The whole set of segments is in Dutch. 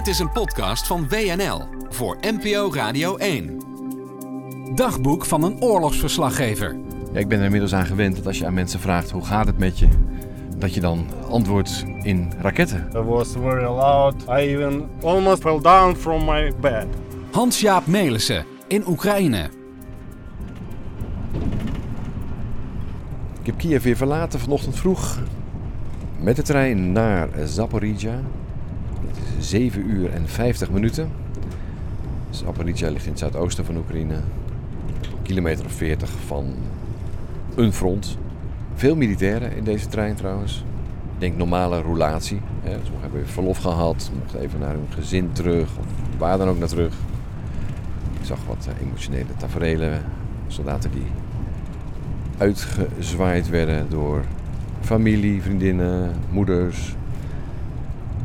Dit is een podcast van WNL voor NPO Radio 1. Dagboek van een oorlogsverslaggever. Ja, ik ben er inmiddels aan gewend dat als je aan mensen vraagt hoe gaat het met je, dat je dan antwoordt in raketten. It was very loud. I even almost fell down from my bed. Hans-Jaap Melissen in Oekraïne. Ik heb Kiev weer verlaten vanochtend vroeg met de trein naar Zaporizhia. Het is 7 uur en 50 minuten. Zaporizhia ligt in het zuidoosten van Oekraïne. Kilometer of 40 van een front. Veel militairen in deze trein trouwens. Ik denk normale roulatie. Sommigen hebben verlof gehad, mochten even naar hun gezin terug of waar dan ook naar terug. Ik zag wat eh, emotionele tafereelen. Soldaten die uitgezwaaid werden door familie, vriendinnen, moeders,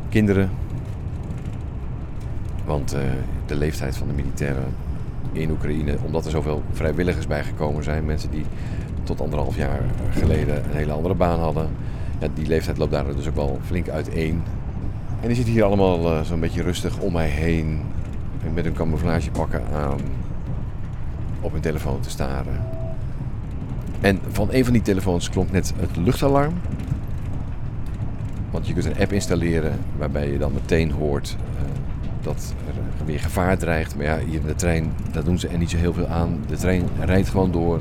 kinderen. Want eh, de leeftijd van de militairen in Oekraïne, omdat er zoveel vrijwilligers bijgekomen zijn, mensen die tot anderhalf jaar geleden een hele andere baan hadden, ja, die leeftijd loopt daar dus ook wel flink uiteen. En die zitten hier allemaal eh, zo'n beetje rustig om mij heen, met hun camouflagepakken aan, op hun telefoon te staren. En van een van die telefoons klonk net het luchtalarm. Want je kunt een app installeren waarbij je dan meteen hoort eh, dat er weer gevaar dreigt. Maar ja, hier in de trein, daar doen ze er niet zo heel veel aan. De trein rijdt gewoon door.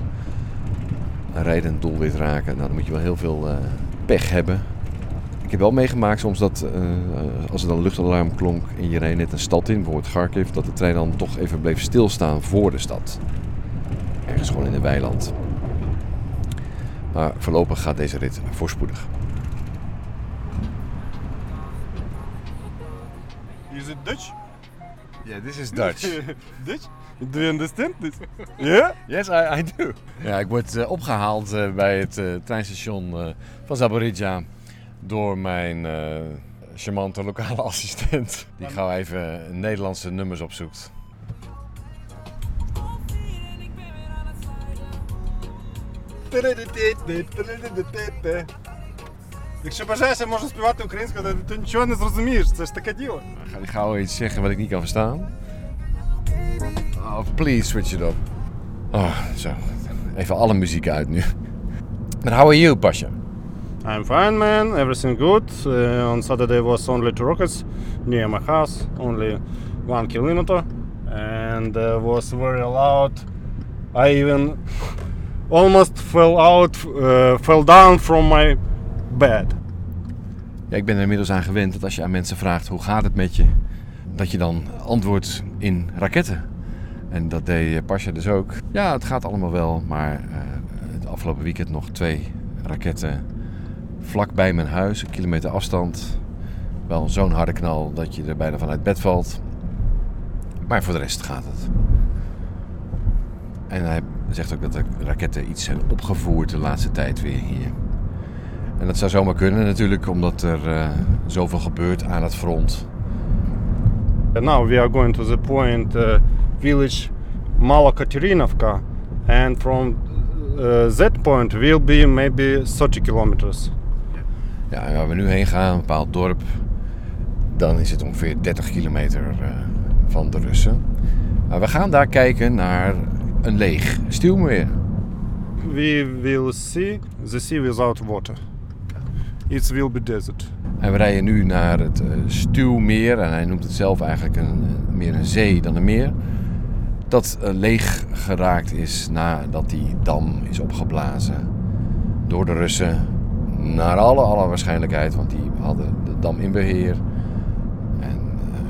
Rijden en doelwit raken. Nou, dan moet je wel heel veel eh, pech hebben. Ik heb wel meegemaakt soms dat eh, als er dan een luchtalarm klonk en je reed net een stad in, bijvoorbeeld Kharkiv, dat de trein dan toch even bleef stilstaan voor de stad. Ergens gewoon in een weiland. Maar voorlopig gaat deze rit voorspoedig. Is it Dutch? Ja, this is Dutch. Dutch? Do you understand this? Yeah? Yes, I, I do. Ja, ik word eh, opgehaald eh, bij het eh, treinstation eh, van Zaporizhia door mijn eh, charmante lokale assistent. Die gauw even Nederlandse nummers opzoekt. Якщо бажаєш, можу співати українською, але ти нічого не зрозумієш, це ж таке діло. Dan gaat hij gauw iets zeggen wat ik niet kan verstaan. Oh, please switch it up. Oh, zo. Even alle muziek uit nu. But how are you, Pasha? I'm fine, man. Everything good. Uh, on Saturday was only two rockets near my house, only one kilometer, and uh, was very loud. I even almost fell out, uh, fell down from my ja, ik ben er inmiddels aan gewend dat als je aan mensen vraagt hoe gaat het met je, dat je dan antwoordt in raketten. En dat deed eh, Pasha dus ook. Ja, het gaat allemaal wel, maar eh, het afgelopen weekend nog twee raketten vlak bij mijn huis, een kilometer afstand. Wel zo'n harde knal dat je er bijna vanuit bed valt. Maar voor de rest gaat het. En hij zegt ook dat de raketten iets zijn opgevoerd de laatste tijd weer hier. En dat zou zomaar kunnen natuurlijk, omdat er eh, zoveel gebeurt aan het front. And now we are going to the point uh, village Malokaterinovka, and from uh, that point will be maybe 30 kilometers. Ja, waar we nu heen gaan, een bepaald dorp, dan is het ongeveer 30 kilometer eh, van de Russen. Maar we gaan daar kijken naar een leeg stuwmeer. We will see the sea without water. It will be desert. En we rijden nu naar het eh, Stuwmeer. En hij noemt het zelf eigenlijk een, een- meer een zee dan een meer. Dat eh, leeg geraakt is nadat die dam is opgeblazen door de Russen. Naar alle, alle waarschijnlijkheid, want die hadden de dam in beheer. En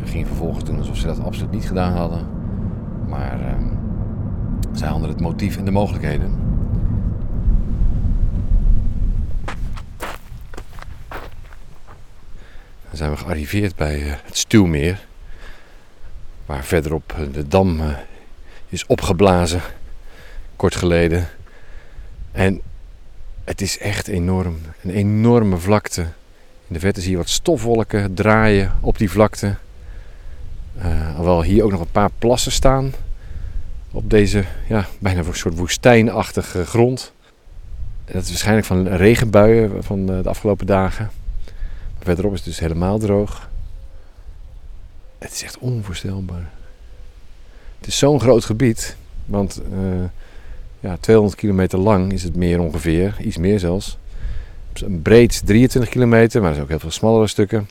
eh, gingen vervolgens doen alsof ze dat absoluut niet gedaan hadden. Maar eh, zij hadden het motief en de mogelijkheden. Dan zijn we gearriveerd bij eh, het Stuwmeer. Waar verderop de dam eh, is opgeblazen. Kort geleden. En het is echt enorm. Een enorme vlakte. In de verte zie je wat stofwolken draaien op die vlakte. Eh alhoewel hier ook nog een paar plassen staan. Op deze ja, bijna een soort woestijnachtige grond. Dat is waarschijnlijk van regenbuien van de afgelopen dagen. Verderop is het dus helemaal droog. Het is echt onvoorstelbaar. Het is zo'n groot gebied, want uh, ja, 200 kilometer lang is het meer ongeveer, iets meer zelfs. Breed 23 kilometer, maar er zijn ook heel veel smallere stukken.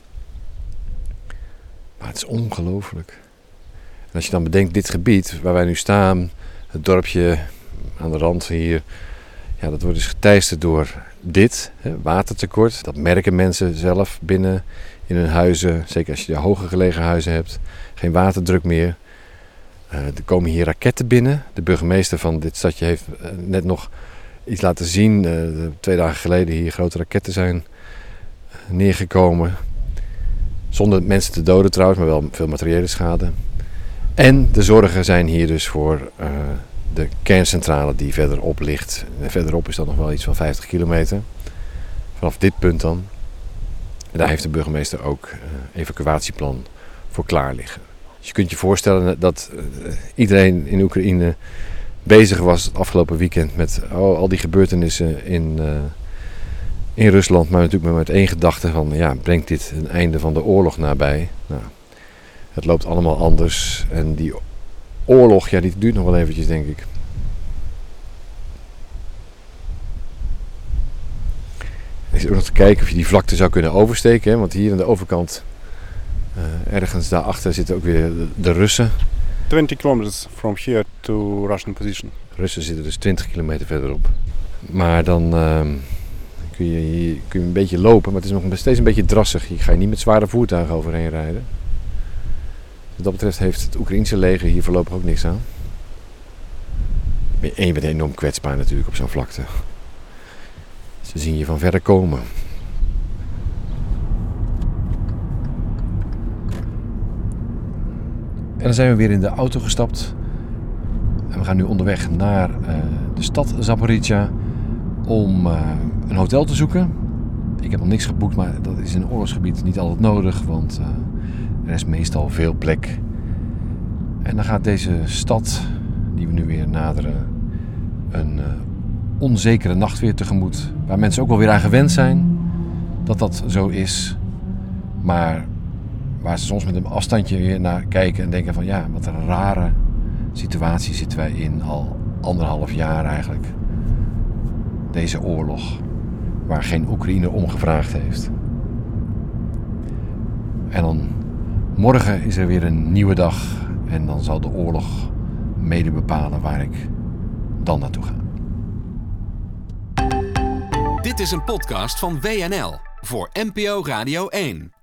Maar het is ongelooflijk. En als je dan bedenkt, dit gebied waar wij nu staan, het dorpje aan de rand hier, ja, dat wordt dus geteisterd door dit, watertekort. Dat merken mensen zelf binnen in hun huizen, zeker als je hoger gelegen huizen hebt, geen waterdruk meer. Uh, er komen hier raketten binnen. De burgemeester van dit stadje heeft uh, net nog iets laten zien. Uh, twee dagen geleden hier grote raketten zijn neergekomen. Zonder mensen te doden trouwens, maar wel veel materiële schade. En de zorgen zijn hier dus voor de kerncentrale die verderop ligt. Verderop is dat nog wel iets van 50 kilometer. Vanaf dit punt dan. Daar heeft de burgemeester ook uh, evacuatieplan voor klaar liggen. Dus je kunt je voorstellen dat uh, iedereen in Oekraïne bezig was het afgelopen weekend met al die gebeurtenissen in, uh, in Rusland. Maar natuurlijk met één gedachte van ja, brengt dit een einde van de oorlog nabij? Nou, het loopt allemaal anders en die oorlog, ja, die duurt nog wel eventjes, denk ik. is ook nog te kijken of je die vlakte zou kunnen oversteken. Hè? Want hier aan de overkant, uh, ergens daarachter, zitten ook weer de, de Russen. 20 kilometers from here to Russian position. Russen zitten dus 20 kilometer verderop. Maar dan uh, kun, je hier, kun je een beetje lopen, maar het is nog steeds een beetje drassig. Je ga je niet met zware voertuigen overheen rijden. Wat dat betreft heeft het Oekraïnse leger hier voorlopig ook niks aan. En je bent enorm kwetsbaar natuurlijk op zo'n vlakte. Ze zien je van verder komen. En dan zijn we weer in de auto gestapt. En we gaan nu onderweg naar uh, de stad Zaporizhia om uh, een hotel te zoeken. Ik heb nog niks geboekt, maar dat is in een oorlogsgebied niet altijd nodig, want uh, er is meestal veel plek. En dan gaat deze stad, die we nu weer naderen, een onzekere nacht weer tegemoet. Waar mensen ook wel weer aan gewend zijn dat dat zo is. Maar waar ze soms met een afstandje weer naar kijken en denken van ja, wat een rare situatie zitten wij in al anderhalf jaar eigenlijk. Deze oorlog waar geen Oekraïne om gevraagd heeft. En dan morgen is er weer een nieuwe dag en dan zal de oorlog mede bepalen waar ik dan naartoe ga. Dit is een podcast van WNL voor NPO Radio 1.